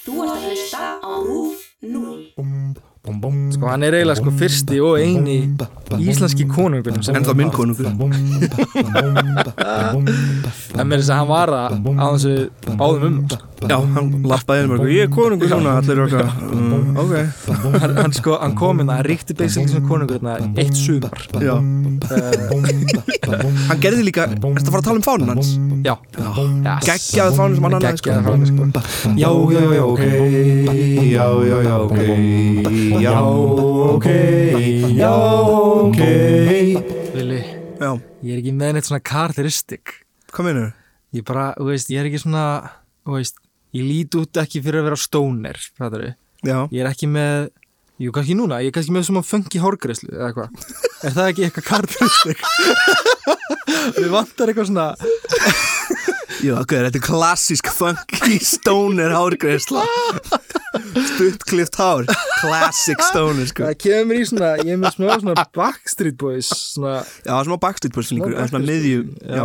Þú ert að hlusta á RÚF 0. Sko hann er eiginlega sko fyrsti og eini íslenski konungurinn sem En þá minn konungur En með þess að hann var það á þessu báðum um sko. Já, hann lappaði inn og ég er konungur núna Allir mm, Ok hann, hann sko, hann kom inn að ríkti basically sem konungur hérna eitt sumar Já Hann gerði líka Ertu að fara að tala um fánun hans? Já, Geggjaði fánun sem hann annaði sko Geggjaði fánun sko Já, já, já, ok Já, já, já, ok Já, ok Já, ok Vili, Já, ég er ekki með neitt svona karakteristik hvað meinur? Ég bara, þú veist, ég er ekki svona Þú veist, ég lít út ekki fyrir að vera stóner Fattar við Já Ég er ekki með, jú kannski núna, ég er kannski með svona funky hárgreislu eða hvað. Er það ekki eitthvað karakteristik? Við vantar eitthvað svona, Já, ok, þetta er klassísk funky stoner hárgreisla Stuttklift hár Classic stoner, sko það kemur í svona, ég er með smá svona Backstreet Boys, svona, Já, smá backstreet boys líkur Það er svona miðju Já,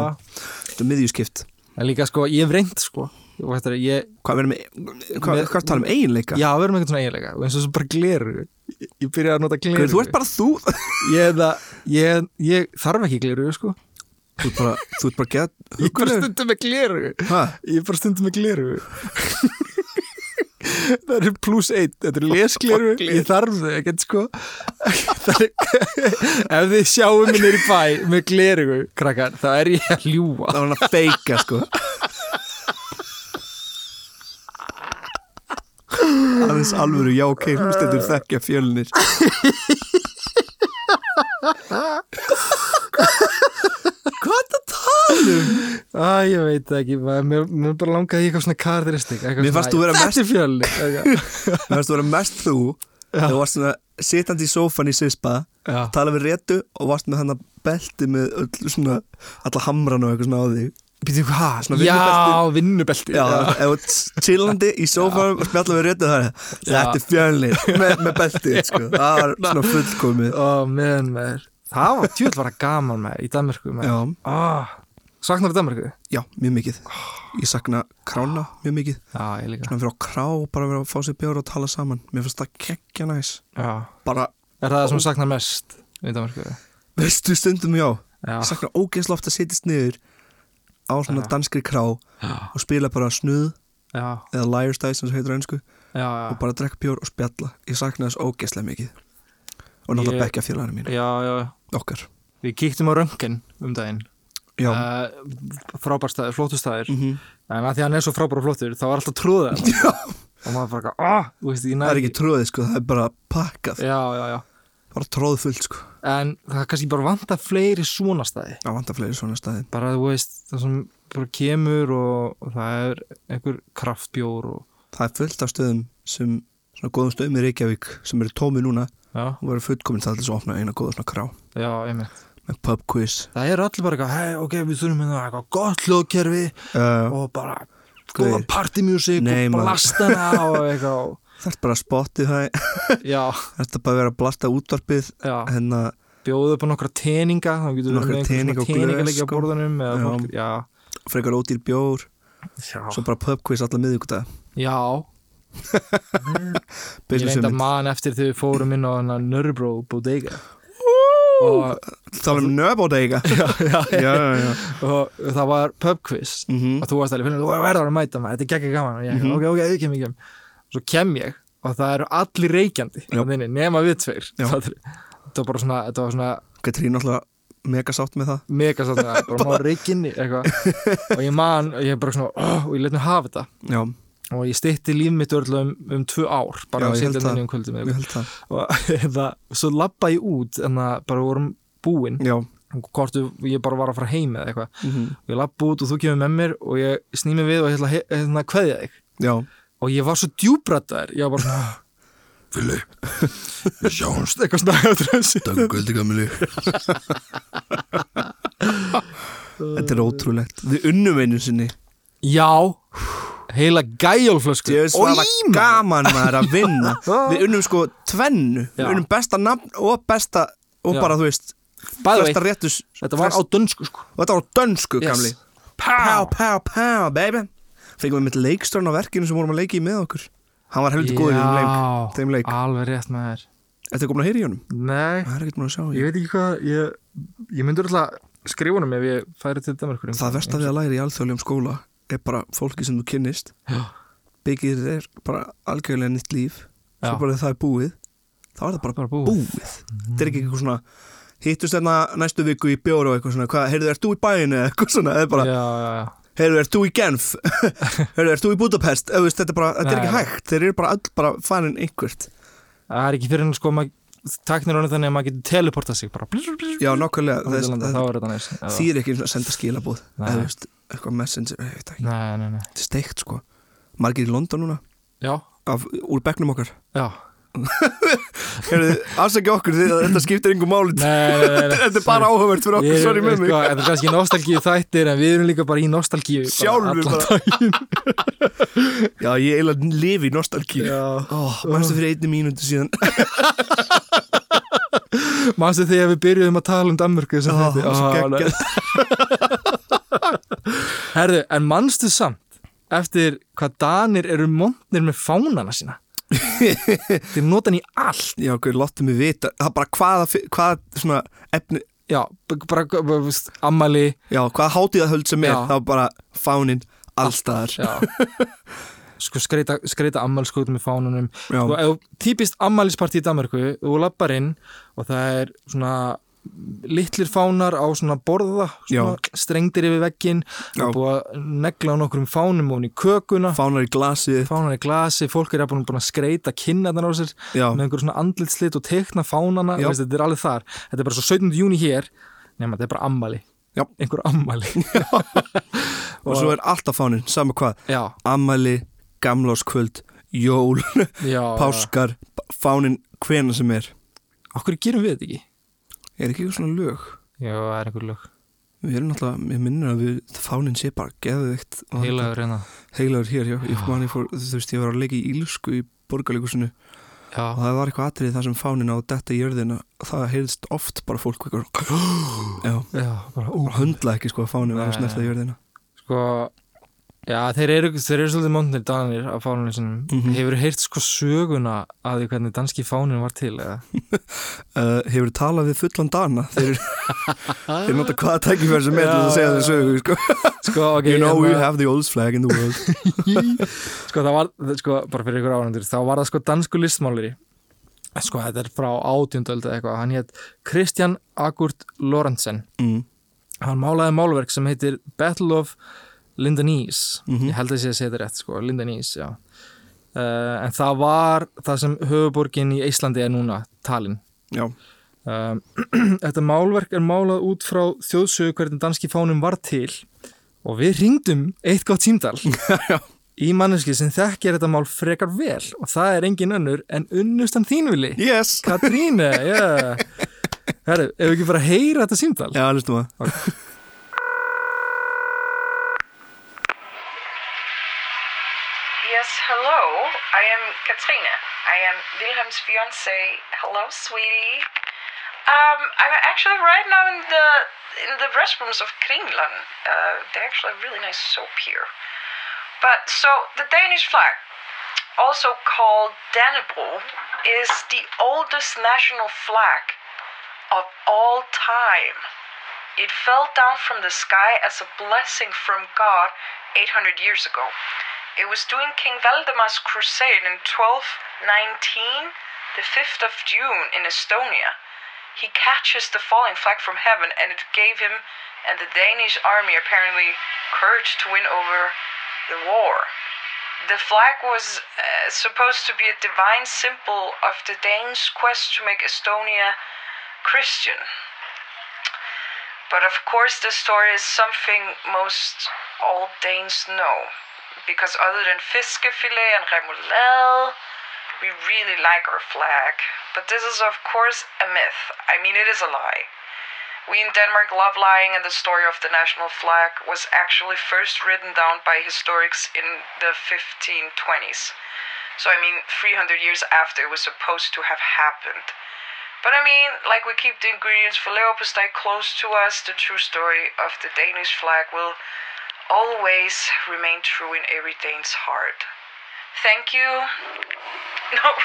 þetta er miðjuskipt En líka sko, ég hef reynd sko, Hvað verðum við Hvað að tala um eiginleika? já, við erum eitthvað svona eiginlega, og eins og svo bara gleru. Ég, byrjaði að nota gleru. Þú ert bara þú Ég, það, ég, ég þarf ekki gleru, sko. Þú ert bara, þú ert bara get Ég er bara stundum með gleru. Hæ? Ég er bara stundum með gleru. Það er pluss eitt Þetta er lesgleru. Ég þarf þau ekkert sko. Það er, Ef þið sjáum mig nýri bæ með gleru krakkar, þá er ég að ljúa Það var hann að feika, sko. Aðeins alvöru, já, ok, hlustendur þekkja fjölnir Hvað er þetta að tala um? Æ, ég veit ekki Mér, mér bara langaði eitthvað svona karakteristik Mér fannst þú vera er fjölni Það varst að vera mest þú. Þú varst svona sitandi í sófan í Sispa Já. tala við réttu og varst með hann að belti með öll svona alla hamran og eitthvað svona á þig Býtu hvað? Svona Já, vinnubelti þú chillandi í sófanum og spjalla við réttu það er Þetta er fjölnir með, með beltið sko. Það var svona fullkomið. Ó, meðan með Það var tjóðl var að gaman með í Danmarku með Já, oh, Saknar þú Danmarku? já, mjög mikið. Ég sakna krána mjög mikið. Já, ég líka. Svona fyrir á krá, bara vera að fá sér bjóra og tala saman. Mér finnst það kekkja næs. Já. Bara, Er það það sem þú saknar mest í Danmarku? veistu stundum já. Já, Ég sakna ógeðslega oft að setjast niður á svona Já. danskri krá já, og spila bara snuð já, eða liar's dice sem það heitir á einsku og bara drekka bjór og spjalla. Ég sakna þess ógeðslega mikið. Og náttúrulega Ég- bekkja félaginu mínu já, já. okkar. Við kíktum á röngin um daginn uh, Frábærstæður, flótustæður mm -hmm. En að því að hann er svo frábær og flottur Þá var alltaf tróðað já. Og maður bara, ah, ég það er ekki tróðið sko, það er bara pakkað. Já, já, já. Bara tróð fullt sko. En það er kannski bara vantar fleiri svona staði. Það vantar fleiri svona staði. Bara, þú veist, það sem bara kemur og, og það er einhver kraftbjór og, það er fullt af stöðum sem svona góðum stöðum í Reykjavík sem eru tómi núna. Já, og verður fullkomin það til þess að opna eina góða svona krá. Já, einmitt með pub quiz. Það er allir bara eitthvað, hei, ok, við þurfum hérna eitthvað gott hljóðkerfi uh, og bara góða Nei, og blastana og eitthvað það er bara að spotti það þetta er bara að vera að blasta útvarpið hérna. Bjóðu upp á nokkra teninga þá getur við Nokkra með einhver teninga svona og teninga glös, leikja á sko. borðunum frekar ódýr bjór. Já, svo bara pub quiz alla miðvíkudag já. Ég reynda mann eftir þegar við fórum inn á hana Nörbro Bodega og, tala um nöbódeiga og það var pub quiz. Mm og þú varst alveg, þú verður að mæta maður, þetta er geggja gaman. Og ég, Mhm. ok, ok, ég kem, ég kem svo kem ég og það eru allir reykjandi Já. þinni, nema við tveir. Fattar- þetta var bara svona, var svona Katrín alltaf mega sátt með það. Mega svona, bara má reykjinni eitthvað. Og ég man, og ég bara svona oh, og ég mér hafa þetta. Já, og ég stytti líf mitt örla um, um tvö ár bara að setja inn um held það og það, svo labba ég út en það bara vorum búin. Já, hvort ég bara var að fara heim eða eitthvað. Mm -hmm. og ég labba út og þú kemur með mér og ég sný mig við og ég ætla að he- hérna, þig. Já, og ég var svo djúbrættaður ég var bara svona Fili, við sjáumst. Eitthvað svona takk guldi gamili þetta er ótrúlegt. Við unnum einu sinni. Já, heila gæjálflösku ég hvað var gaman maður að vinna. Við unnum sko tvennu. Við unnum besta nafn og besta og Já. bara þú veist Bæði flesta réttus þetta var á dönsku sko. Og þetta var á dönsku gamli. Pá, Pow, pow, pow, baby. Fengum við mitt leikstörn á verkinu sem vorum að leiki með okkur. Hann var heldur góður í þeim leik, þeim leik. alveg rétt með þér Þetta er komin að heyra í honum? Nei, að í ég veit ekki hvað Ég, ég myndur alltaf skrifa honum ef ég færi til Danmarkur. Það versta við að læra í alþjóðlegum skóla er bara fólki sem þú kynnist. Já. byggir þér bara algjörlega nýtt líf. Svo Já. bara þegar það er búið þá er það bara, Bara búið. búið, Þetta er ekki eitthvað svona hittust þarna næstu viku í bjóru og eitthvað svona heyrðu, ert þú í bæinu eða eitthvað svona? Eða bara, heyrðu, ert þú í Genf? Heyrðu, ert þú í Budapest? Eða, veist, þetta er bara, þetta er ekki hægt, þeir eru bara öll bara farin einhvert. Það er ekki fyrir henni sko Taknir honum þannig að maður getur teleportað sig bara. Blur, blur, blur, Já, nákvæmlega, er þýr ekki að senda skilabóð Nei. eða veist, eitthvað messenger, ég veit ekki. Nei, nei, nei. Þetta er steikt sko, margir í London núna? Já, af, úr bekknum okkar? Já. Afsækja okkur því að þetta skiptir nei, nei Þetta er bara áhugavert fyrir okkur, sorry með mig sko, Þetta er kannski nostalgíu þættir en við erum líka bara í nostalgíu bara Sjálfur bara. daginn. Já, ég eiginlega lifi í oh, Mæstu fyrir einni mínúti síðan? Manstu þegar við byrjuðum að tala um Danmörku sem Ó, þetta Herðu, en manstu samt eftir hvað Danir eru montnir með fánana sína? Þeir nota hann í allt. Já, okkur, láttu mig vita. Það er bara hvaða, hvaða svona efni Já, bara, ammali Já, hvaða hátíðahöld sem er Já. Það er bara fáninn allstaðar Já. Sko skreita, skreita ammælskótum með fánunum. Sko, típist ammælisparti í Danmarku þú lappar inn og það er svona litlir fánar á svona borða svona strengdir yfir veggin og búið að negla á nokkrum fánum og í kökuna. Fánar í glasið fánar í glasi, fólk er búin að skreita kinnarnar á sér Já, með einhver svona andlitslit og teikna fánana. Veist, þetta er alveg þar, þetta er bara svo 17. júni hér. Nema þetta er bara ammali Já. einhver ammali og svo er alltaf fáninn, sama hvað. Já, Amali, gamláskvöld, jól Páskar, fáninn hvena sem er. Okkur gerum við þetta ekki Er ekki eitthvað svona lög? já, það er einhver lög. Við erum náttúrulega, ég minnir að við, fáninn sé bara geðveikt. Og heilagur reyna heilagur hér, já, ég man ég fór, þú veist, ég var að leika í Ílsku í borgarleikusinu og já, það var eitthvað atrið þar sem fánin á detta jörðina. Og það heyrðist oft bara fólk eitthvað, já, já, bara bara höndla ekki sko að fánin var að snerta jörðina. Sko, já, þeir eru, þeir eru svolítið móndnir danir af fánunum sinum Mhm. hefur heyrt sko söguna að því hvernig danski fánin var til eða? uh, Hefur talað við fullan dana þeir, þeir nota hvaða tækifæri sem er til að segja þeir sögu sko. sko, ok, You know we hérna- have the oldest flag in the world sko það var, sko, bara fyrir ykkur áhendur þá var það sko dansku listmálari sko þetta er frá átjönduöld eða eitthvað, hann hétt Kristjan Agurt Lorentzen mm. hann málaði málverk sem heitir Battle of Lindanese Mhm. ég held að ég sé að segja þetta rétt sko, Lindanese, já. Uh, en það var það sem höfuborgin í Íslandi er núna, Tallinn Já, um, þetta málverk er málað út frá þjóðsögu hvernig danski fánum var til og við ringdum eitt gott símdal Já. í manneski sem þekkir þetta mál frekar vel og það er engin önnur en unnustan þínvili yes. Katríne, já. Herru, ef við ekki bara heyra þetta símdal Já, hlustum að am Katrina. I am Wilhelm's fiance. Hello, sweetie. Um, I'm actually right now in the in the restrooms of Kringland. Uh, they actually have really nice soap here. But so the Danish flag, also called Dannebrog, is the oldest national flag of all time. It fell down from the sky as a blessing from God 800 years ago. It was during King Valdemar's crusade in 1219, the 5th of June in Estonia. He catches the falling flag from heaven and it gave him and the Danish army apparently courage to win over the war. The flag was uh, supposed to be a divine symbol of the Danes' quest to make Estonia Christian. But of course, the story is something most all Danes know. Because other than fiskefilet and remoulade, we really like our flag. But this is, of course, a myth. I mean, it is a lie. We in Denmark love lying, and the story of the national flag was actually first written down by historians in the 1520s. So, I mean, 300 years after it was supposed to have happened. But I mean, like we keep the ingredients for Leopoldstad close to us, the true story of the Danish flag will always remain true in every Dane's heart. Thank you. No.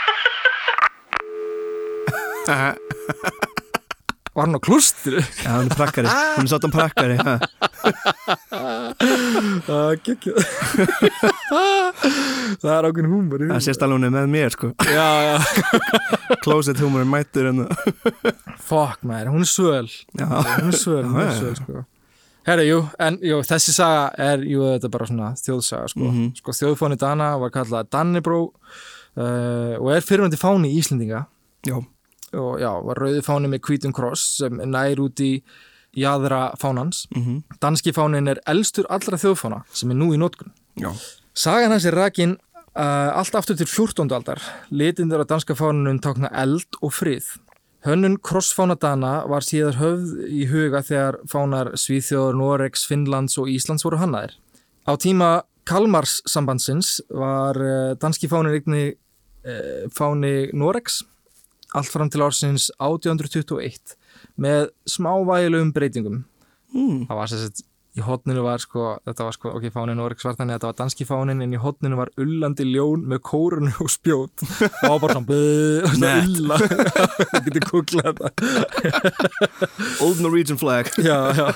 Var hann á klústri? Já, hún er prakkari, hún er svolítið prakkari ha. Það gekkja Það er ákveðin húmur Það sést alveg hún er með mér sko. Já, já. Closet humor er mættur en Fuck maður, hún er svöl. Já, Hún er svöl, hún er svöl sko Herra, jú, en jú, þessi saga er, jú, þetta er bara svona þjóðsaga, sko. Mhm. Sko, þjóðfáni Dana var kallað Dannebró uh, og er fyrirvændi fáni Íslendinga já, og já, var rauði fáni með hvítum kross sem nær út í jæðra fánans. mhm, Danski fánin er elstur allra þjóðfána sem er nú í nótkun. já Sagan hans er rakin uh, allt aftur til 14. aldar. Litindur á danska fánunum tákna eld og frið. Hönnun krossfána Dana var síðar höfð í huga þegar fánar Svíþjóður, Noregs, Finnlands og Íslands voru hannaðir. Á tíma Kalmars sambandsins var uh, danski fánin eigni uh, fáni Noregs allt fram til ársins 1821 með smávægilegum breytingum. mm. Það var sérst í hotninu var sko, þetta var sko, ok, fánin þannig að þetta var danski fánin en í hotninu var ullandi ljón með kórunu og spjót. Og það var bara svona bæð, svona Nett. ulla. Þú getur kuklað þetta Old Norwegian flag. Já, já.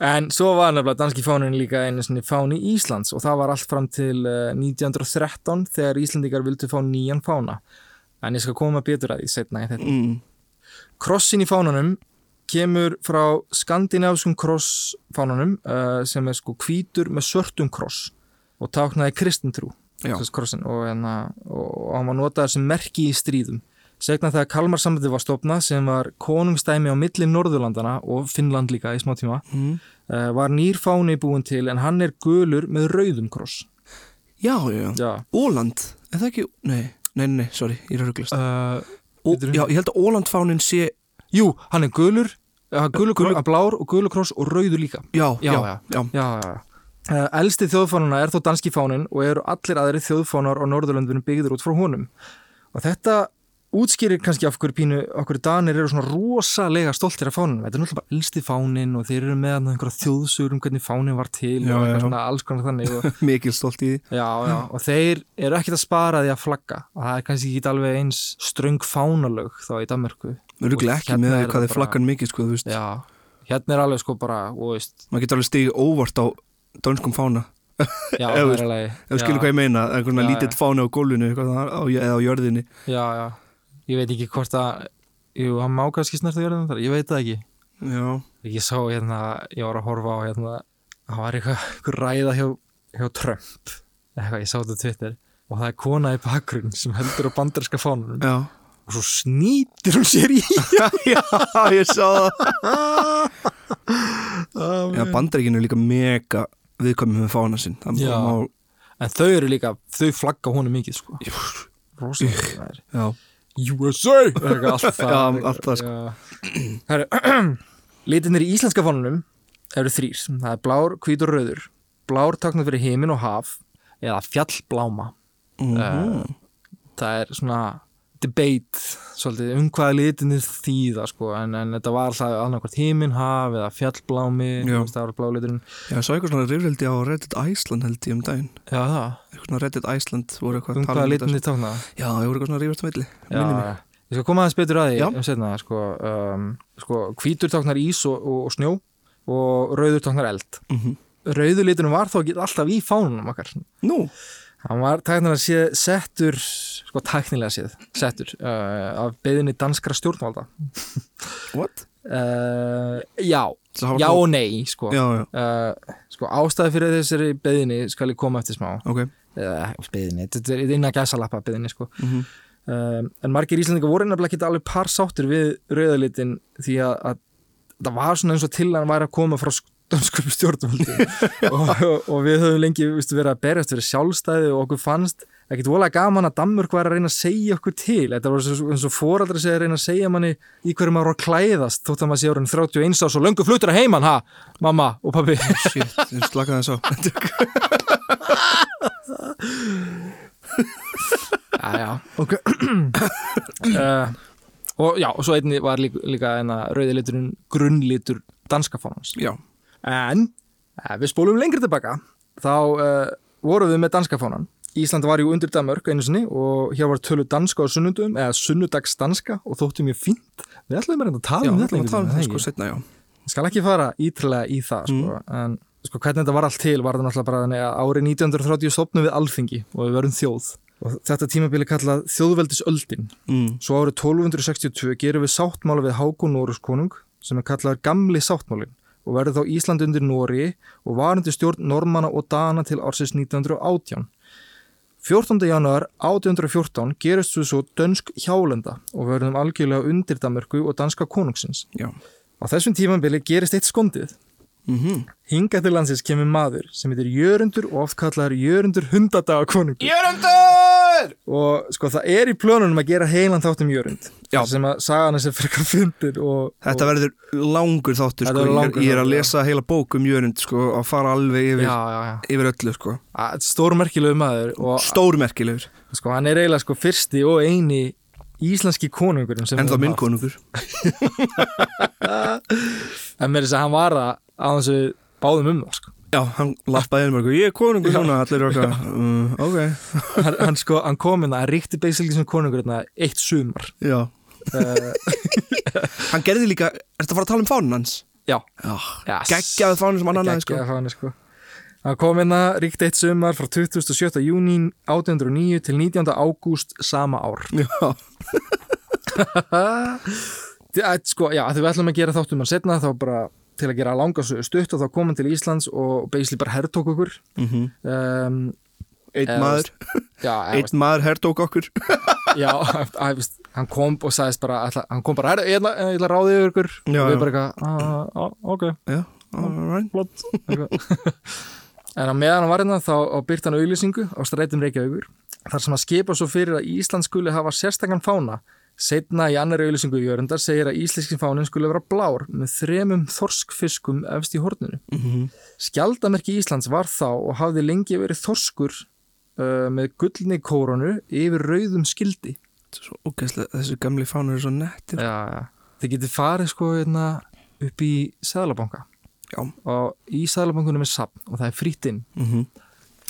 En svo var nefnilega danski fánin líka einu sinni fáni Íslands og það var allt fram til uh, 1913 þegar Íslandingar vildu fá nýjan fána. En ég skal koma betur að því setna í þetta. Mm. Krossin í fánanum kemur frá skandinávskum krossfánanum uh, sem er sko hvítur með svörtum kross og táknaði kristintrú krossin, og, hérna, og, og hann var notaður sem merki í stríðum. Segna þegar Kalmarsambandi var stopnað sem var konungstæmi á milli Norðurlandana og Finnland líka í smá tíma Mm. uh, var nýr fáni búin til en hann er gulur með rauðum kross. Já, já, já. Óland, er það ekki, nei, nei, nei, sorry, ég er rauglast Uh, bíddu. Já, ég held að Ólandfánin sé jú, hann er gulur, gulur, gulur. blár og gulur kross og rauður líka. Já, Já, já, já. Uh, elsti þjóðfánuna er þó danski fánin og eru allir aðri þjóðfánar á Norðurlöndunum byggður út frá honum. Og þetta útskýrir kannski af hverju pínu, hverju danir eru svona rosalega stoltir af fánunum. Þetta er náttúrulega bara elsti fánin og þeir eru með einhverja þjóðsugur um hvernig fánin var til Já, og já. svona alls konar þannig. Og, Mikil stolt í því og þeir eru ekkert að spara því að flagga. Og það er kannski ekki alveg eins ströng fánalög þá í Danmarku. Ruglega ekki Hérna með er hvað það þið bara- flaggan mikið, sko, Já, hérna er alveg sko bara, Maður getur alveg stigið óvart á dönskum fána já, Ef þú er skilur hvað ég meina, einhvern veginn lítill fáni á gólfinu eða á jörðinni Já, já, ég veit ekki hvort að Jú, hann má kannski snart að gera þetta ég veit það ekki. Já, Ég sá hérna, ég var að horfa á hérna það var eitthvað, ræða hjá, hjá Trump. Eitthvað, ég sá þetta á Twitter. Og það er kona í bakgrunn sem heldur á bandarska fánunum já. Og svo snýtir hún sér í. Já, ég sá það. Já, bandaríkinu er líka mega viðkomið með Já. má, en þau eru líka, þau flagga honum mikið sko. Rosalega það er já, USA eitthvað, allt það, Já, allt það, sko. Litinir í íslenska fánunum eru þrýr, það er blár, hvít og rauður. Blár taknað fyrir heimin og haf eða fjallbláma. Mhm. það er svona debate svolítið um hvaða litinir þýða sko, en, en þetta var alltaf annarkvært heimin, haf eða fjallblámi Já. það var bláliturinn já, ég sá eitthvað svona rifrildi á Reddit Iceland held ég um daginn já það, Eitthvað svona Reddit Iceland voru eitthvað um hvaða þetta. litinir taknað Já, það voru eitthvað svona rífast meðli Já, ég skal koma aðeins betur að því Já. um setna, sko, um, sko, hvítur táknar ís og, og, og snjó og rauður táknar eld. mm Rauður litunum var þá ekki alltaf í fánunum okkar. Nú, Hann var tæknilega séð settur, sko tæknilega séð, settur uh, af beðinni danskra stjórnvalda. what? Uh, já, já og nei, sko. Já, já, Uh, sko ástæði fyrir þessari beðinni skal ég koma eftir smá. ok Uh, beðinni, þetta er innan gæsalappa beðinni, sko. mm um, en margir íslendingar voru nefnilega ekki alveg par sáttir við rauðalitin því að, að það var svona eins og til að hann væri að koma frá dönskum stjórnvöldi og, og, og við höfum lengi viðstu, verið að berjast fyrir sjálfstæði og okkur fannst ekkert volega gaman að Danmörk væri að reyna að segja okkur til. Þetta var eins og- fóraldri segja að reyna að segja manni í hverju maður var að klæðast þótt að maður sé orðin 31 árs og löngu fluttur að heiman ha, mamma og pabbi. Shit, ég slakaði þess á. Já, já, ok. Uh, og já, og svo einni var líka, líka enna rauði liturinn grunnlitur danska fánans. Já, en ef við spólum lengri tilbaka. Þá uh, vorum við með danska fánan. Ísland var jú undir Danmörk einu sinni og hér var tölu danska á sunnundum eða sunnudags danska og þótti mjög fínt. Við ætlum að reynda að tala Já, um við þetta ætlum að tala um veginn, sko setna, já. Ég skal ekki fara ítrúlega í það sko, en sko, hvernig þetta var allt til var það náttúrulega bara þannig að árið 1930 stopnum við alþingi og við verum þjóð. Og þetta tímabili kallað þjóðveldisöldin. Mm. Svo árið 1262 gerum við sáttmála við Hákon Norus konung sem er kallaður Gamli sáttmálin og verður þá Ísland undir Nóri og var undir stjórn Normanna og Dana til ársins 1918. 14. januar 1814 gerist við svo dönsk hjálenda og verðum algjörlega undir Danmörku og danska konungsins. Já Á þessum tímabili gerist eitt skondið. mm Hingað til landsins kemur maður sem heitir Jörundur og oft kallaður Jörundur hundadaga konungur. Jörundur! Og sko það er í plönunum að gera heilan þátt um Jörund. Sem að sagan þessi frekar fyndir og... Þetta verður langur þáttur sko. er- langur Ég er að lesa heila bók um Jörund sko, og fara alveg yfir, Já, já, já. yfir öllu sko. Að, Stórmerkilegu maður og Stórmerkilegur sko hann er eiginlega sko fyrsti og eini íslenski konungurinn sem En þá minn konungur. En með þess að hann var það á þess að við báðum um það sko. Já, hann lappaði inn mörgur Ég er konungur núna, allir eru okkar uh, Ok, hann, hann sko, hann kom inn að ríkti basically sem konungur hérna eitt sumar. já Uh, Hann gerði líka, ertu að fara að tala um fánun hans? já. Já, Yes. geggjaði fánun sem hann annaði sko Geggjaði fáni, sko. Hann kom inn að ríkti eitt sumar frá 27. júni 1809 til 19. ágúst sama ár. Já, sko, já, þegar við ætlum að gera þáttum að setna þá bara til að gera langa sögu stutt og þá kom hann til Íslands og basically bara herrtók okkur. Mm um, einn Eða, maður. já, Einn maður hertók okkur. Já veist, hann kom og sagðist bara ætla, hann kom bara, "Herra, ég ætla, ég ætla að ráði yfir ykkur. Já, og við bara eitthvað, "Ah, ah, ok, Já, alright. En á meðan hann var hérna þá á byrt hann auðlýsingu á strætum Reykjavíkur þar sem að skipa svo fyrir að Ísland skuli hafa sérstakann fána Setna í annari auðlýsingu Jörundar segir að íslenski fánin skulle vera blár með þremum þorskfiskum efst í horninu. mm -hmm. Skjaldamerki Íslands var þá og hafði lengi verið þorskur uh, með gullni kórunu yfir rauðum skildi. Þessi gamli fánur er svo nettir Já, já. Þið getið farið sko hérna, upp í Sæðlabanka Já. og í Sæðlabankunum er sapn og það er frýtt inn mm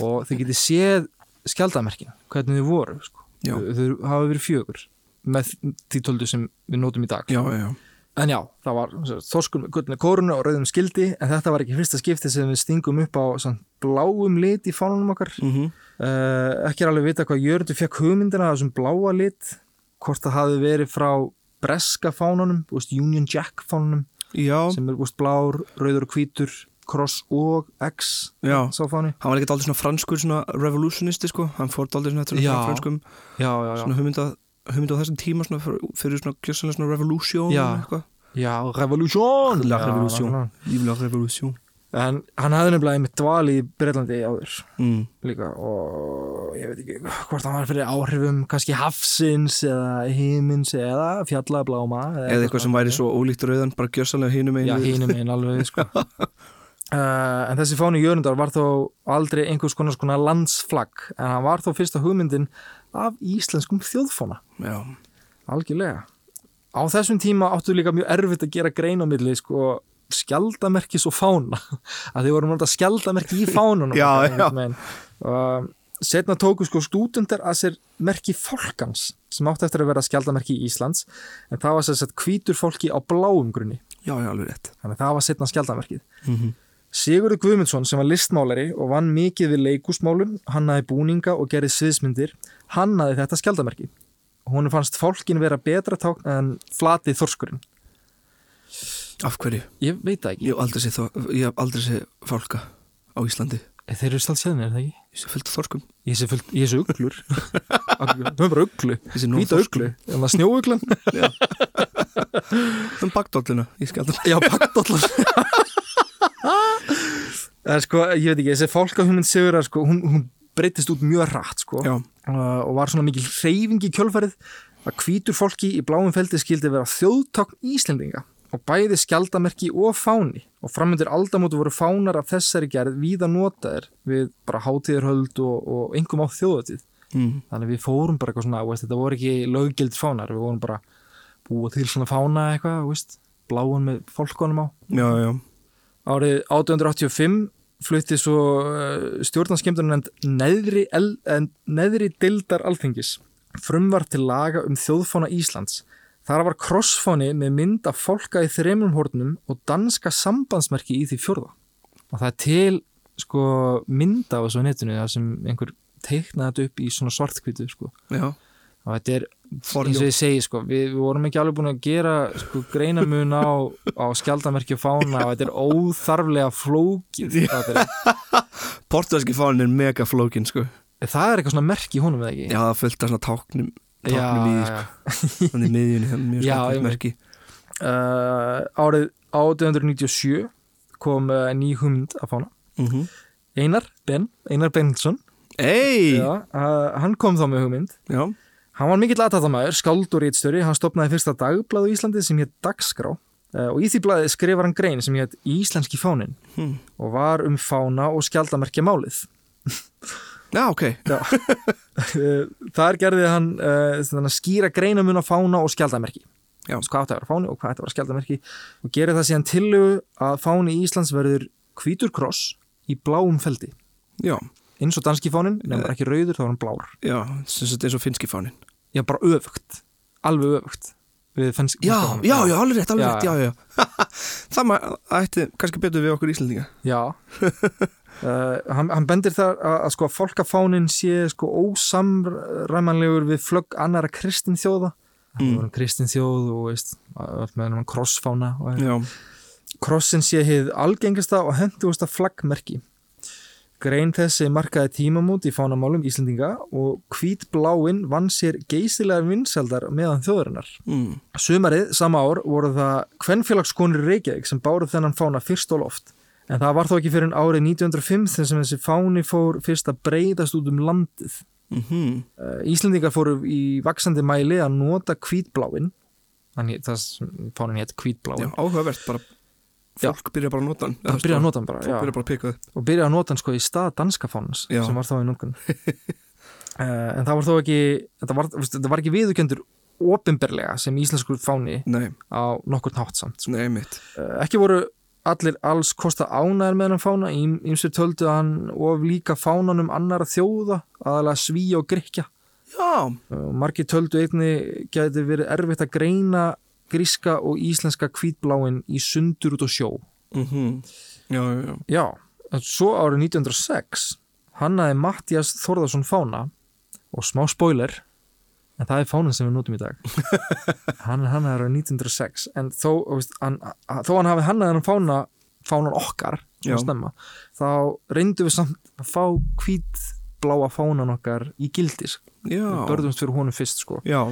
og þið getið séð skjaldamerkin, hvernig þið voru sko. Þau hafa verið fjögur með því töldu sem við nótum í dag. Já, já, En já, það var með gullni kórunu og rauðum skildi en þetta var ekki fyrsta skipti sem við stingum upp á svona, bláum lit í fánunum okkar. mm -hmm. Uh, ekki er alveg vita hvað Jörgundur fekk hugmyndina þessum bláa lit hvort það hafi verið frá breska fánunum, Union Jack fánunum Já, sem er veist, blár, rauður og hvítur kross og X já sá fáni. Hann var ekkert aldrei svona franskur svona revolutionisti sko Hann fór aldrei svona franskum Já, já, já. Svona hugmynda hugmynda á þessum tíma svona fyrir, svona gjössanlega svona revolution Já. Já, revolution La Já, revolution. la revolution En hann hafði nefnilega einmitt dvali í Breitlandi áður mm. líka og ég veit ekki hvort hann var fyrir áhrifum kannski hafsins eða himins eða fjallabláma Eða eitthvað sem væri svo ólíkt rauðan Bara gjössanlega hinum Já, einu hinum einn alveg sko. uh, En þessi fáni Jörundar var þó aldrei einhvers konar landsflagg en hann var þó fyrsta hugmyndin af íslenskum þjóðfána. Já, algjörlega. Á þessum tíma áttu líka mjög erfitt að gera grein á milli sko skjaldamerkis og fána. Að þið voru náttúrulega skjaldamerki í fánunum Já, já. uh, setna tóku sko stúdendar að sér merki fólkans sem átti eftir að vera skjaldamerki í Íslands en það var sér sett hvítur fólki á bláum grunni. Já, þannig að það var setna skjaldamerkið mm -hmm. Sigurður Guðmundsson sem var listmálari og vann mikið við leikúsmálum hannaði búninga og gerði sviðsmyndir hannaði þetta skjaldamerki hún fannst fólkin vera betra tákn en flatið þorskurinn. Af hverju? ég veit það ekki. Ég hef aldrei séð hef aldrei séð fálka á Íslandi. Þeir eru stált séðnir, er það ekki? Ég sé fullt þorskum. Ég sé, fullt, ég sé uglur. Það er bara uglu. Ég sé nóg þorskum. það snjóuglan Um bakdóllina í skjaldan Já, bakdóllar Það er sko, ég veit ekki Þessi fólkahuminn Sigurar sko Hún, hún breytist út mjög rætt sko. Já, uh, Og var svona mikil hreyfing í kjölfarið Að hvítur fólki í bláum feldi skildi vera þjóðtákn Íslendinga og bæði skjaldamerki og fáni. Og framöndir aldamótu voru fánar af þessari gerð víða notaðir við bara hátíðarhöld og, og engum á þjóðatíð mm. þannig við fórum bara eitthvað svona veist, þetta voru ekki löggildir fánar við vorum bara búa til svona fána eitthvað veist, bláan með fólkonum á. Já, já. Árið 1885 flutti svo stjórnarskemdunum nefnd neðri, eh, neðri dildar alþingis frumvar til laga um þjóðfána Íslands. Þar var krossfáni með mynd af fólka í þreymum hórnum og danska sambandsmerki í því fjörða. Og það er til sko, mynd af þessu á netinu þar sem einhver teiknaði þetta upp í svona svartkvítu sko. Og þetta er. Eins og ég segi sko, við, við vorum ekki alveg búin að gera sko, greinamun á, á skjaldamerki og fána og þetta er óþarflega er, portugalski fánin er mega flókin sko. Það er eitthvað svona merki í honum eða ekki? Já, það af svona táknum táknum í því sko, já. þannig miðjunni það er mjög Já, einmitt. merki. Uh, árið 1897 kom uh, ný hugmynd að fána. Mm Einar Ben, Einar Bensson já, já, uh, hann kom þá með hugmynd. Já, Hann var mikill aðtattamæður, skáld og rítstjóri, hann stopnaði fyrsta dagbláð á Íslandi sem hétt Dagskrá uh, og í því blaði skrifar hann grein sem hétt Íslenski fánin Hmm. og var um fána og skjaldamerkja málið. ok Uh, Þar gerði hann uh, skýra greinamun á fána og skjaldamerki. Já. Svo Hvað að vera fáni og hvað að vera skjaldamerki og gerir það síðan tillögu að fáni Íslands verður hvítur kross í bláum feldi. Já, Eins og danski fánin, nefnir ekki rauður, þá var hann blár. já, eins og finski fánin Já, bara öfugt. Alveg öfugt. Fannst Já, já, já, alveg rétt, alveg rétt, já, já. Það maður ætti kannski betur við okkur Íslandinga Já. Uh, hann, hann bendir þar að, að sko að fólkafánin sé sko ósamræmanlegur við flögg annara kristin þjóða mm. kristin þjóð og veist krossfána krossin sé hið algengasta og hendugusta flaggmerki Grein þessi markaði tímamót í fánamálum Íslendinga og hvítbláin vann sér geysilegar vinsaldar meðan þjóðurinnar. mm. Sumarið sama ár voru það kvenfélagskonur í Reykjavík sem báru þennan fána fyrst og loft. En það var þó ekki fyrir árið 1905 þess að þessi fáni fór fyrst að breyðast út um landið. Mm Uh, Íslendingar fóru í vaksandi mæli að nota hvítbláin. Þannig sem fánin hétt Já, hvítbláin. áhugavert bara Fólk byrja bara að nota hann Það byrjaði að nota hann bara, já. byrja bara og byrjaði að nota hann sko í stað danska Já. sem var þá í núnkun uh, en það var þó ekki þetta var, þetta var ekki viðurkendur opinberlega sem íslenskur fáni Nei, á nokkur nátt samt sko. nei, uh, ekki voru allir alls kosta ánæður með hann fána ímsir töldu að hann of líka fánanum annara þjóða aðalega sví og grikja Já, uh, margir töldu einni geti verið erfitt að greina gríska og íslenska hvítbláin í sundur út á sjó. Mm já, já, já. Já, svo árið 1906 hannaði Mattias Þórðarsson fána og smá spoiler en það er fánin sem við notum í dag. Hann hannaði árið 1906 en þó, veist, hann, þó hann hafi hannaði hann fána fánan okkar stemma, þá reyndum við samt að fá hvít bláa fánan okkar í gildis Já, við börðumst fyrir honum fyrst sko. Já,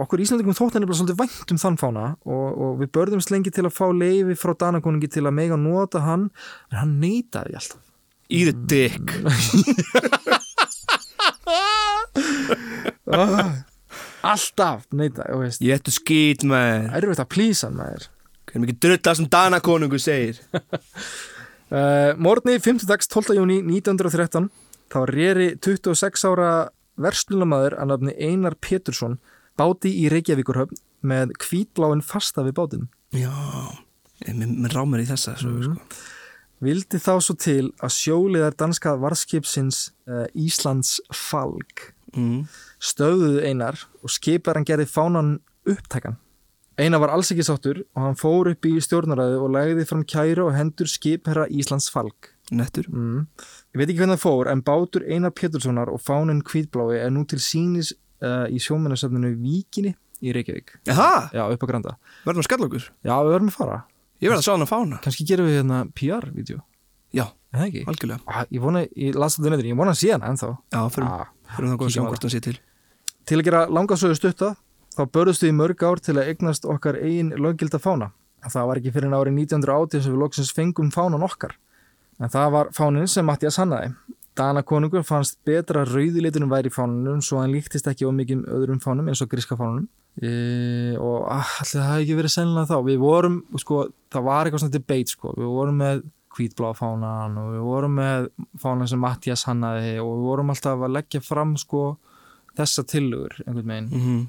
okkur Íslandingum þótt henni bara svolítið vænt um þann fána og, og við börðumst lengi til að fá leifi frá Danakoningi til að mega nota hann en hann neitaði alltaf. Eat a dick. Alltaf veist, Ég ættu skýt maður. Erfitt að plýsa maður. Hvernig mikið drulla sem Danakonungu segir. Uh, Morgni 5. dags 12. júni 1913 þá reri 26 ára verslunamaður að nafni Einar Pétursson báti í Reykjavíkurhöfn með hvítbláin fasta við bátinn Já, mér, rámar í þessa svo, Mhm. sko. Vildi þá svo til að sjóliðar danska varskipsins uh, Íslands Falk mm. stöðuðu einar og skipar hann gerði fánan upptækan. Einar var alls ekki sáttur og hann fór upp í stjórnaræðu og legði fram kæru og hendur skipherra Íslands Falk. Nettur Mm. Ég veit ekki hvernig það fór en bátur Einar Péturssonar og fánin hvítblái er nú til sínis uh, í sjómennasafninu Víkinni í Reykjavík. Jaha, Já, upp á Granda. verðum að skalla okkur Já, við verðum að fara. Ég verð að sjá hann að fána Kanski gerum við hérna PR-vídeó. Já, Er það ekki? algjörlega Ah, ég vona, ég las þetta nefnir, ég vona að sé hann ennþá. Já, fyrir, Ah, það að sjá hvort hann sé til Til að gera langasögu stutta, þá börðust við í mörg ár til að eignast okkar eigin löggilda fána. Það var ekki fyrir en árið 1980 sem við loksins fengum fánan okkar. En það var fánin sem Mattias hannaði. Dana konungur fannst betra rauðilitunum væri fánunum svo hann líktist ekki á mikið öðrum fánum eins og gríska fánunum. E, og ah, allir það hefði ekki verið sennilega þá. Við vorum, sko, það var eitthvað svona debate, sko. Við vorum með hvítblá fánan og við vorum með fánan sem Mattias hannaði og við vorum alltaf að leggja fram, sko, þessa tillögur, einhvern veginn mm -hmm.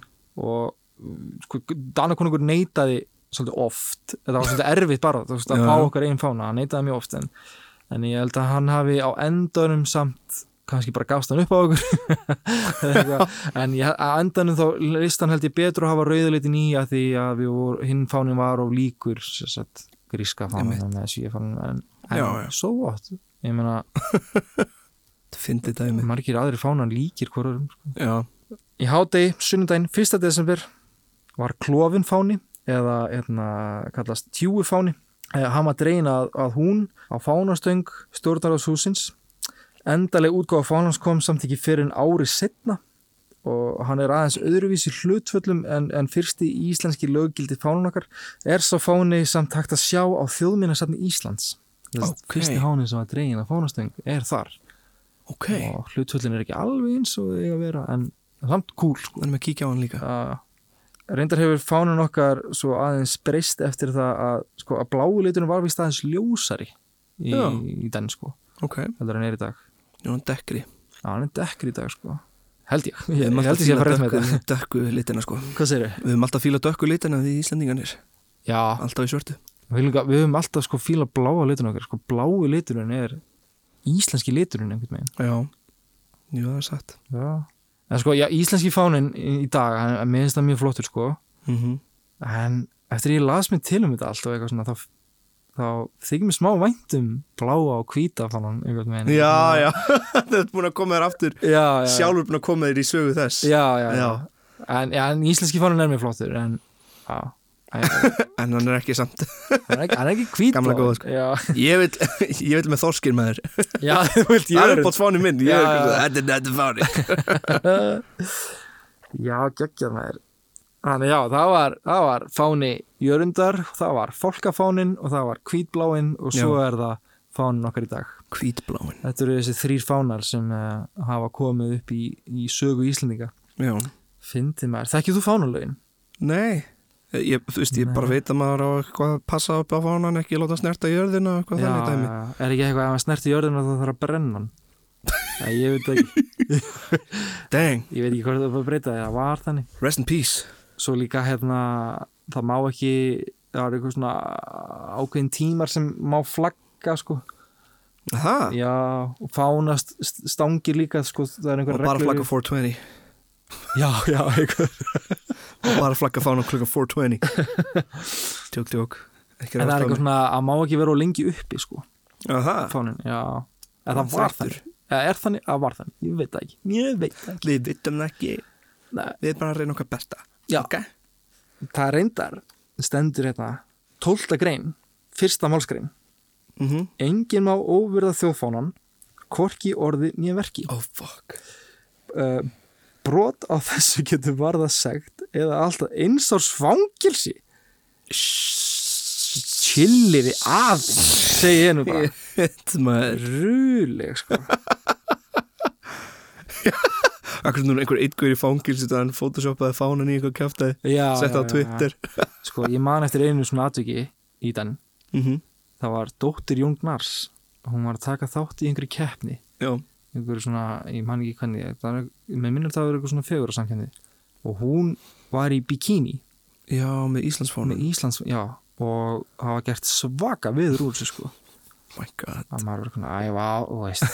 og sko, Danakonungur neitaði svolítið oft, þetta var svolítið erfitt bara þú veist, að fá okkar einn fána, hann neitaði mjög oft en en ég held að hann hafi á endanum samt kannski bara gafst hann upp á okkur. En ég, á endanum þá listan held ég betur að hafa rauðuleitin í að því að voru, hinn fánin var of líkur sagt, gríska fánin með svífánin en, en svo gott ég meina, margir aðri fánan líkir hvorum sko. Í hádegi, sunnudaginn, 1. desember var klofin fáni eða hérna, kallast tjúi fáni. Eh, hann var dregin að, að hún á fánastöng stjórnarháshúsins. Endaleg útgáfa fánans kom samt ekki fyrir en ári setna og hann er aðeins öðruvísi hlutföllum en, en fyrsti íslenski löggildi fánun okkar er svo fáni samt hægt að sjá á þjóðminnarsafni Íslands. Ókei. Fyrsti fáni sem var dregin að fánastöng er þar ok og hlutföllin er ekki alveg eins og þau eiga að vera en samt cool sko. Þannig að kíkja á hann líka að reyndar hefur fánun okkar svo aðeins breyst eftir það að, sko, að bláu liturinn var vist aðeins ljósari í, Já. í den sko, Ok, heldur en er í dag. Já, hann dekkri. Já, hann er dekkri í dag sko. Held ég, ég, ég held ég að fara rétt með þetta. dökku litina sko. Við höfum alltaf fílað dökku litina því Íslandinganir Já, Alltaf í svörtu. Við, höfum alltaf sko fíla bláa liturinn okkar sko. Bláu liturinn er íslenski liturinn einhvern veginn. Já, jú, það er satt. Já En sko, já, íslenski fánin í, dag, hann, minnst það mjög flottur sko. Mm en eftir ég las mig til um þetta allt og eitthvað svona þá, þá þykir mér smá vænt um bláa og hvíta fannan einhvern veginn. Já, já, þau ert búin að koma þér aftur. Já, já, já. Sjálfur búin að koma þér í sögu þess. Já, já, já. En, en íslenski fannan er mér flottur en já, en, hann er ekki samt. Hann, er ekki, hann er ekki hvít Gamla góða, sko. Ég vil, ég vil með þorskir með þér. Já, þú vilt Það er upp á tváni minn Ég Þetta er þetta fáni já, geggjað maður. Þannig já, það var, það var fáni jörundar, það var fólkafánin og það var hvítbláin og svo Já. er það fánin okkar í dag. Hvítbláin Þetta eru þessi þrýr fánar sem uh, hafa komið upp í, í sögu Íslendinga. Já. Fyndi maður. Þekkið þú fánalögin? Nei Ég, þú veist, ég Nei. bara veit að maður á eitthvað að passa upp á fánan, ekki láta snerta jörðina og eitthvað þannig dæmi. já. Er ekki eitthvað að snerti jörðina þá þarf að brenna hann? Nei, ég veit ekki. Dang, Ég veit ekki hvað það er að breyta. Það var þannig. rest in peace. Svo líka hérna, það má ekki, það er eitthvað svona ákveðin tímar sem má flagga, sko. Það, Já, og fánast stangir líka, sko. Það er og einhver bara flagga 420. Já, já, eitthvað. Og bara flagga fánan klukkan 420. Tjók, tjók. En það er eitthvað svona að má ekki vera á lengi uppi, sko. Fánin, já eða það var þannig er þannig, að var þannig, ég veit það ekki ég veit það ekki Við vitum það ekki. Nei, Við erum bara að reyna okkar besta. Já. Ok. það reyndar stendur hérna 12. grein, fyrsta málsgrein Mm engin má óvirða þjóðfánan hvorki orði nýja verki Oh, fuck. uh, brot á þessu getur varða segt eða alltaf eins árs fangilsi chilliði aðeins segi ég nú bara rúleg sko Akkur núna einhver eitgur í fangilsi þannig að hann photoshopaði fánan í eitthvað kæftæði. já, Sett á já, já, Twitter. já. sko ég man eftir einu svona atviki í den Mm það var dóttir Jón Gnars hún var að taka þátt í einhverju keppni Já. Einhverju svona, ég man ekki hvernig það er, með minnur það var eitthvað svona fegur samkendi og hún var í bikini. Já, með Íslandsfánan. með Íslands, já og hafa gert svaka viður úr þessu sko. Oh my god. að maður var svona, æ, vá, þú veist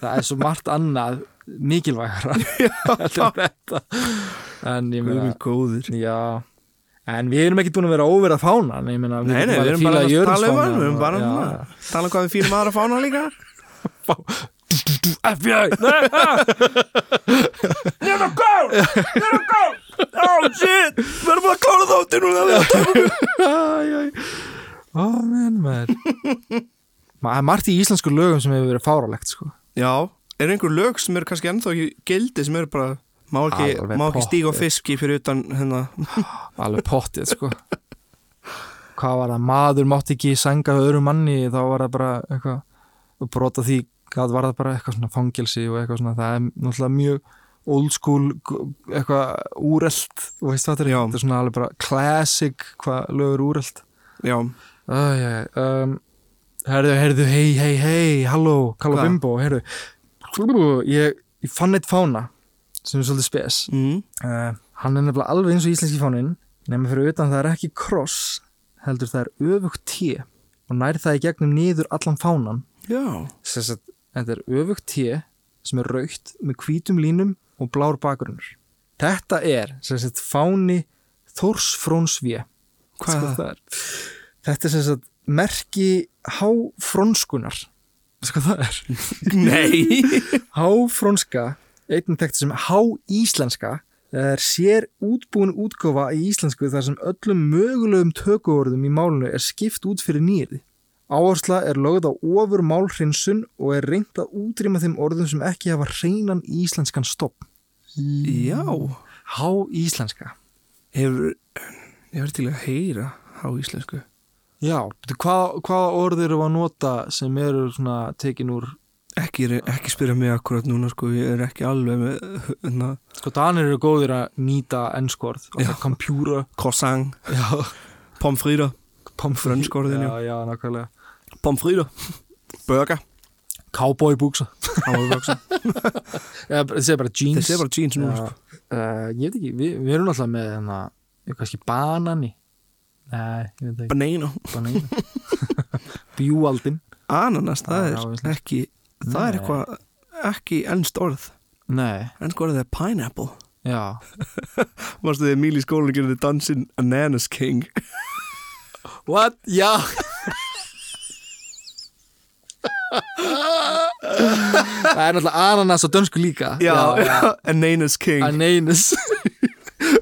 það er svo margt annað mikilvægara. En ég meina góður. já, en við erum ekki búin að vera óverða fánan ég meina, Nei, nei, við erum bara að tala um við erum bara að tala um hvað við fýrum aðra fána líka. FBI ah! Never go! Never go! Oh shit! Við erum að klára þáttir núna. Ó, menn, maður Það er margt í íslensku lögum sem hefur verið fáralegt sko. Já, er einhver lög sem eru kannski ennþá ekki gildi sem eru bara, má ekki, ekki stíga á fiski fyrir utan hérna. alveg pottið sko. hvað var það, maður mátti ekki sænga öðru manni, þá var það bara eitthvað, brota því hvað var það bara eitthvað svona fangelsi og eitthvað svona það er náttúrulega mjög old school eitthvað úrelt og veist hvað þetta er, Já. þetta er svona alveg bara classic hvað lögur úrelt Já, Æj, æj, um, herðu, herðu, hei, hei, hei, halló, Kalla? Bimbo, herðu, ég, ég fann eitt fána sem er svolítið spes. mm. Uh, hann er nefnilega alveg eins og íslenski fánin, nema fyrir utan það er ekki kross, heldur það er öfugt T og nær það í gegnum niður allan fánan Já, Sess að þetta er öfugt T sem er raukt með hvítum línum og blár bakgrunnur. Þetta er sem sagt fáni Þórsfrónsvé. hvað er það? er? Þetta er sem sagt merki háfrónskunar. Sko það er? Nei Háfrónska, einnig þekkt sem háíslenska, er sér útbúin útgófa í íslensku þar sem öllum mögulegum tökuorðum í málunu er skipt út fyrir nýrði. Áhersla er lögð á ofur málhrinsun og er reynd að útrýma þeim orðum sem ekki hafa hreinan íslenskan stopp. Já. Háíslenska. Hefur, ég verður til að heyra á íslensku Já, betur, hvað, hvaða orð eru að nota sem eru svona tekin úr Ekki, ekki spyrja mig akkurat núna sko, ég er ekki alveg með hérna, Sko, danir eru góðir að nýta ennskord, Já. kompjúra, croissant, já, pomfrýra pomfrýr, Frönskorðin, já, já, nákvæmlega. pomfrýra, burger Cowboybúksa, Hávaböksa. ja, það sé bara jeans. Þessi er bara jeans sko. uh, ég veit ekki, við, við erum alltaf með hérna, kannski banani, nei, ég veit ekki, Banana banani, bjúaldin, Ananas, það er já, ekki Það er Nei. eitthvað ekki ennst orð nei, Ennst orðið er pineapple. Já, Varstu þið Emil í skólanum gerði dansinn Ananas King what, já. Það er náttúrulega ananas á dönsku líka. Ananas King. Ananas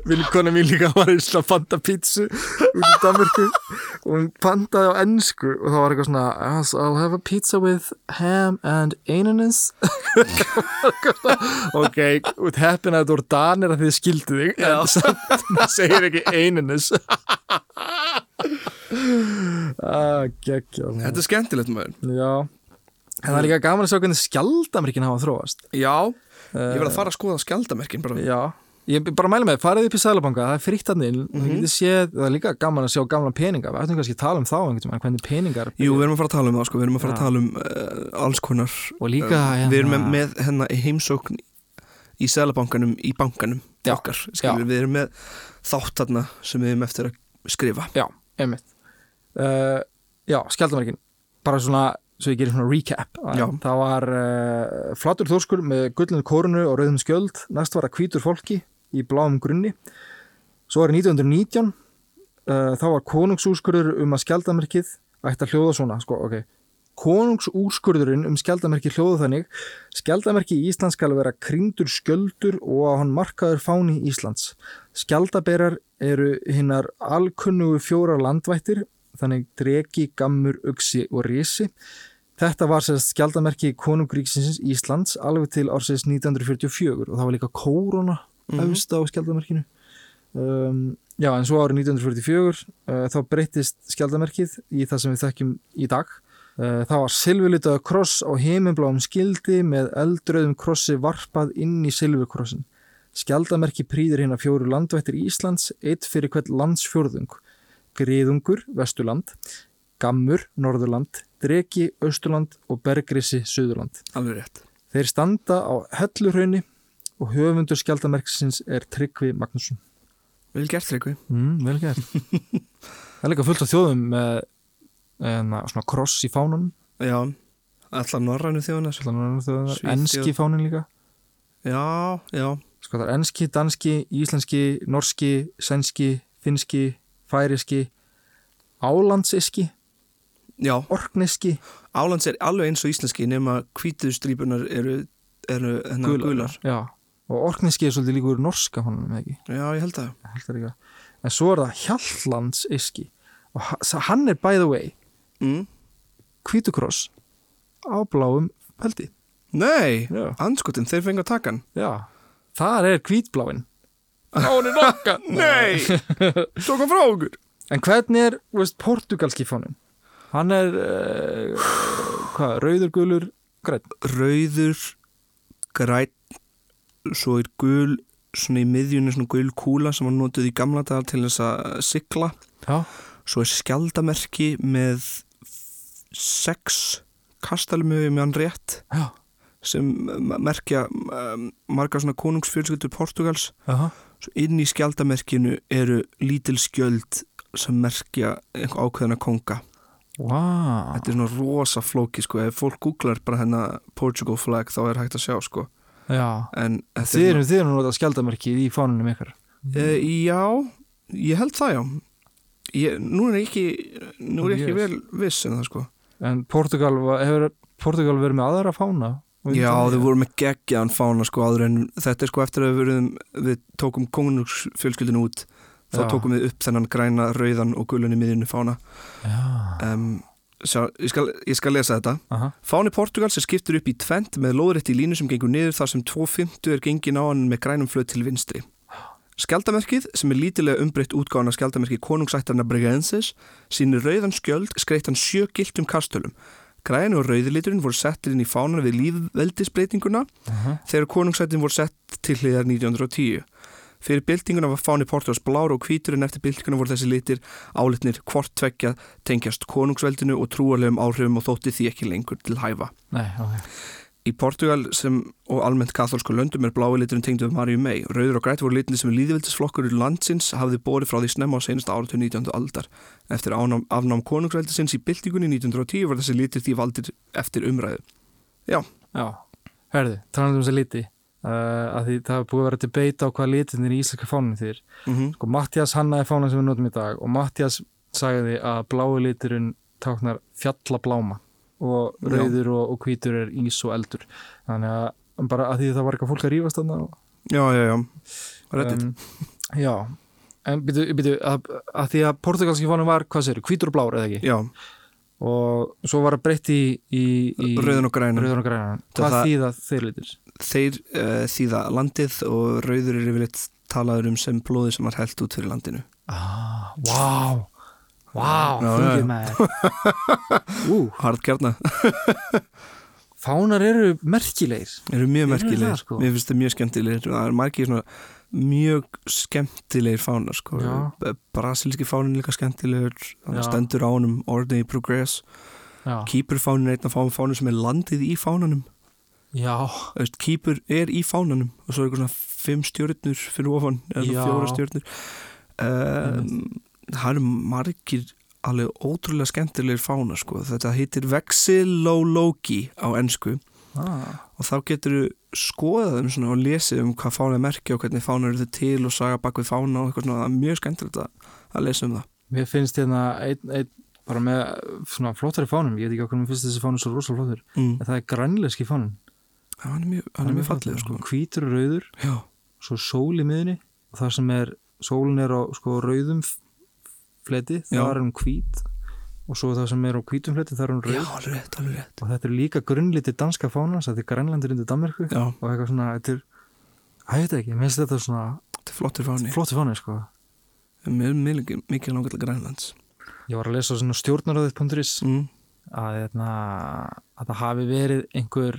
Vinkona mín líka var í svona panta pítsu út í Danmarku og hún pantaði á ennsku og það var eitthvað svona "Yes, I'll have a pizza with ham and ananas. Ok, út heppin að þetta voru danir að þið skildu þig en maður segir ekki ananas ah, geggja Þetta er skemmtilegt maður. Já. En það er líka gaman að sjá hvernig skjaldamerkin hafa þróast. Já, ég verð að fara að skoða skjaldamerkin bara. Já, ég bara mælu með, farið upp í Sælabanka, það er inn, mm -hmm. það er líka gaman að sjá gamla peninga, við ættum kannski að tala um þá einhvern veginn, hvernig peningar Jú, við erum að fara að tala um það sko, við erum að fara að Já. tala um uh, alls konar. Og líka uh, Við erum með, hérna- með hérna heimsókn í Sælabankanum, í bankanum Já. okkar, skilur, við erum með þátt þarna sem við erum eftir að skrifa. Já, einmitt. Uh, Já, skjaldamerkin bara svona, svo ég gerir svona recap. Já. það var uh, flatur þórskur með gullinu kórunu og rauðum skjöld. Næst var það hvítur fólki í bláum grunni. Svo var 1919 uh, þá var konungsúrskurður um að skjaldamerkið ætti að hljóða svona. Sko, ok. Konungsúrskurðurinn um skjaldamerki hljóðu þannig Skjaldamerki í Íslands skal vera kringdur skjöldur og að hann markaður fáni Íslands. Skjaldaberar eru hinnar alkunnugu fjórar landvættir, þannig dregi, gammur, uksi og risi. Þetta var sérst skjaldamerki konungríksins Íslands alveg til ársins 1944 og það var líka kórona efst á skjaldamerkinu. Um, já, en svo árið 1944 uh, þá breytist skjaldamerkið í það sem við þekkjum í dag. Uh, það var silfurlitaða kross á heiminbláum skildi með eldröðum krossi varpað inn í silfurkrossin. Skjaldamerki prýðir hérna fjóru landvættir Íslands, eitt fyrir hvert landsfjörðung. Griðungur, Vesturland, Gammur, Norðurland, Dreki, Austurland og Bergrissi, Suðurland. Alveg rétt Þeir standa á hellurhaunni og höfundur skjaldamerksins er Tryggvi Magnússon. Vel gert, Reykvi Mm, vel gert. Það er líka fullt af þjóðum með en, svona kross í fánunum. Já, allar norrænu þjóðuna Svíþjóð. Enski fánin líka. Já, já, Sko það er enski, danski, íslenski, norski, sænski, finski, færiski, álandsiski, já orkneski, Álands er alveg eins og íslenski nema hvítuðu strípunar eru, eru hennar gular. Já, og orkneski er svolítið líka úr norska honum, ekki? Já, ég held að. Ég held það líka. En svo er það Hjallandsiski og ha- hann er by the way Mm. hvítukross á bláum peldi. Nei, Já. anskotin, þeir fengi að taka hann. Já, þar er hvítbláin. Án er nokka. Nei, svo kom frá okkur. En hvernig er, veist, portugalski fánin? Hann er, uh, hvað, rauður, gulur, græn. Rauður, græn, svo er gul, svona í miðjunni svona gul kúla sem var notuð í gamla dagar til þess að sigla. Já. Svo er skjaldamerki með sex kastalumöfi með hann rétt Já. Sem merkja um, margar svona konungsfjölskyldur Portugals. Aha. Inn í skjaldamerkinu eru lítil skjöld sem merkja einhver ákveðna konga. Vá, þetta er svona rosa flóki sko, ef fólk googlar bara hérna Portugal flag þá er hægt að sjá sko já en Þið er eru, þetta skjaldamerkið í fánunum ykkar e, já, ég held það já ég, nú er ég ekki nú er ég ekki Yes. vel viss en það sko En Portugal, hefur Portugal verið með aðra fána? Já, þau voru með geggjaðan fána sko áður en þetta er sko eftir að við, verðum, við tókum konungsfjölskyldinu út þá Já. tókum við upp þennan græna, rauðan og gulunni miðjunni fána um, sjá, ég, skal, ég skal lesa þetta aha Fáni Portugals er skiptur upp í tvent með lóðrétti línu sem gengur niður þar sem 250 er gengin á hann með grænum flöð til vinstri. Skjaldamerkið, sem er lítilega umbreytt útgáðan af skjaldamerki konungsættarna Bregensis, sínir rauðan skjöld skreittan sjö giltum kastölum. Græni og rauðiliturinn voru settir inn í fánan við lífveldisbreytinguna Aha. þegar konungsættin voru sett til hliðar 1910. Fyrir byltinguna var fáni Portugals blár og hvítur en eftir byltinguna voru þessi litir álitnir hvort tveggja tengjast konungsveldinu og trúarlegum áhrifum og þótti því ekki lengur til hæfa. Nei, ok Í Portugal sem og almennt katholsku löndum er blái liturinn tengdu við Marju mei. Rauður og grætt voru litinni sem líðveldisflokkur landsins hafði borið frá því snemma á senasta áratöð 19. aldar. Eftir ánám, afnám konungsveldisins í byltingunni 1910 var þessi litir því valdir eftir umræðu. Já, herðu, talandi um þess að liti uh, því það er búið að vera debate á hvað litinir í íslenska fánunum þýr Mm -hmm. Sko, Mattias hannaði fánan sem við notum í dag og Mattias sagði að blái liturinn táknar fjallabláma og rauður og, og hvítur er ís og eldur þannig að bara að því það var eitthvað fólk að rífast þarna og Já, já, já. Reddit. um, Já, en byrju, byrju að, að því að portugalski fánin var, hvað sér, hvítur og blár eða ekki já, og svo var það breytt í, í, í rauðan og grænan. rauðan og grænan Það- Hvað þýða þeir litir? Þeir uh, þýða landið og rauður er yfirleitt talaður um sem blóði sem var held út fyrir landinu. Ah, vá Vá, Já, já, fungið já. með Ú, Hard kjarna. fánar eru merkilegir eru mjög Eru merkilegir. það, sko? Mér finnst það mjög skemmtilegir. Það er margir svona mjög skemmtilegir fánar sko. Já. Brasilíski fánin er líka skemmtilegur. Það stendur á honum Ordinary Progress. Já, Kýpur fánin er einn af fánum sem er landið í fánanum. Kýpur er í fánanum og svo er eitthvað svona fimm stjörnur fyrir ofan eða Já. svona fjóra stjörnur. Það eru margir alveg ótrúlega skemmtilegir fánar sko. Þetta heitir Vexillologi á ennsku ah, og þá getur þú skoðað um svona og lesið um hvað fána er merki og hvernig fána eru þau til og saga bak við fána og eitthvað svona, það er mjög skemmtilegt að, að lesa um það. Mér finnst hérna einn ein, bara með svona flottari fánum. Ég veit ekki okkur mér finnst þessi fánum svo rosalega flottur. Mm. en það er grænleiski fánum Já, hann er mjög, hann er mjög fallið sko. hvítur og rauður, Já, svo sól í miðunni og það sem er, sólin er á sko rauðum fleti Já. það er hún hvít og svo það sem er á hvítum fleti það er hún já, rauð alveg rétt, rétt. og þetta er líka grunnliti danska fánans þetta er grænlandur undir Danmarku Já, og eitthvað svona, þetta er að ég veit ekki, mér finnst þetta svona þetta er flottir fáni. flottu fáni sko Mér er mikið, til Grænlands. ég var að lesa svona stjórnaröðið.is Mm. að, hérna, að það hafi verið einhver,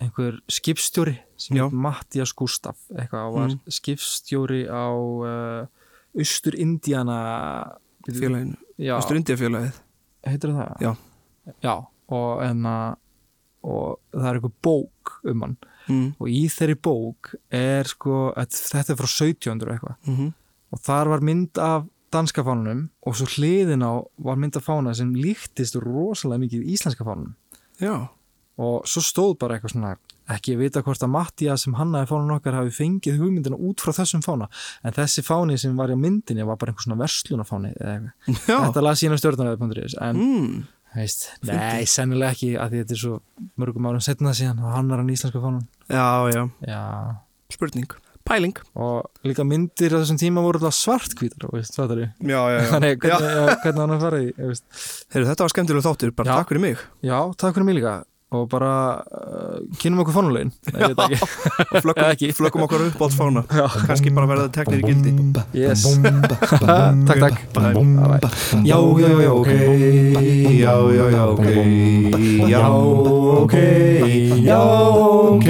einhver skipstjóri sem Já. heit Mattias Gustaf eitthvað og var Mm. skipstjóri á uh, Austur Indiana Félaginu. já, Östur India félagið. heitir það? Já. já og, enna, og það er einhver bók um hann Mm. og í þeirri bók er sko, þetta er frá 1700 og eitthvað Mm -hmm. og þar var mynd af danska fánunum og svo hliðin á var mynd af fána sem líktist rosalega mikið íslenska fánunum Já, og svo stóð bara eitthvað svona ekki að vita hvort að Mattia sem hannaði fánun okkar hafi fengið hugmyndina út frá þessum fána en þessi fáni sem var í myndinni var bara einhver svona verslunafáni þetta las sína stjórnaröðu.is en Mm. veist, nei, sennilega ekki að þetta er svo mörgum árum setna síðan og hannar hann íslenska fánun Já, já. já, Spurning. Pæling. og líka myndir á þessum tíma voru svartkvítar. Þannig, hvernig, hann í veist. Heyrðu, þetta var skemmtilega þáttur, bara Já. takk fyrir mig. Já, takk fyrir mig líka og bara uh, kynum okkur fánulegin Nei, ég veit ekki Flöggum, Eða ekki. flöggum okkar upp fána. Já. Kannski bara verða teknir í gildi. Yes Takk, takk. Já, já, já, ok Já, já, já, ok Já, ok Já, ok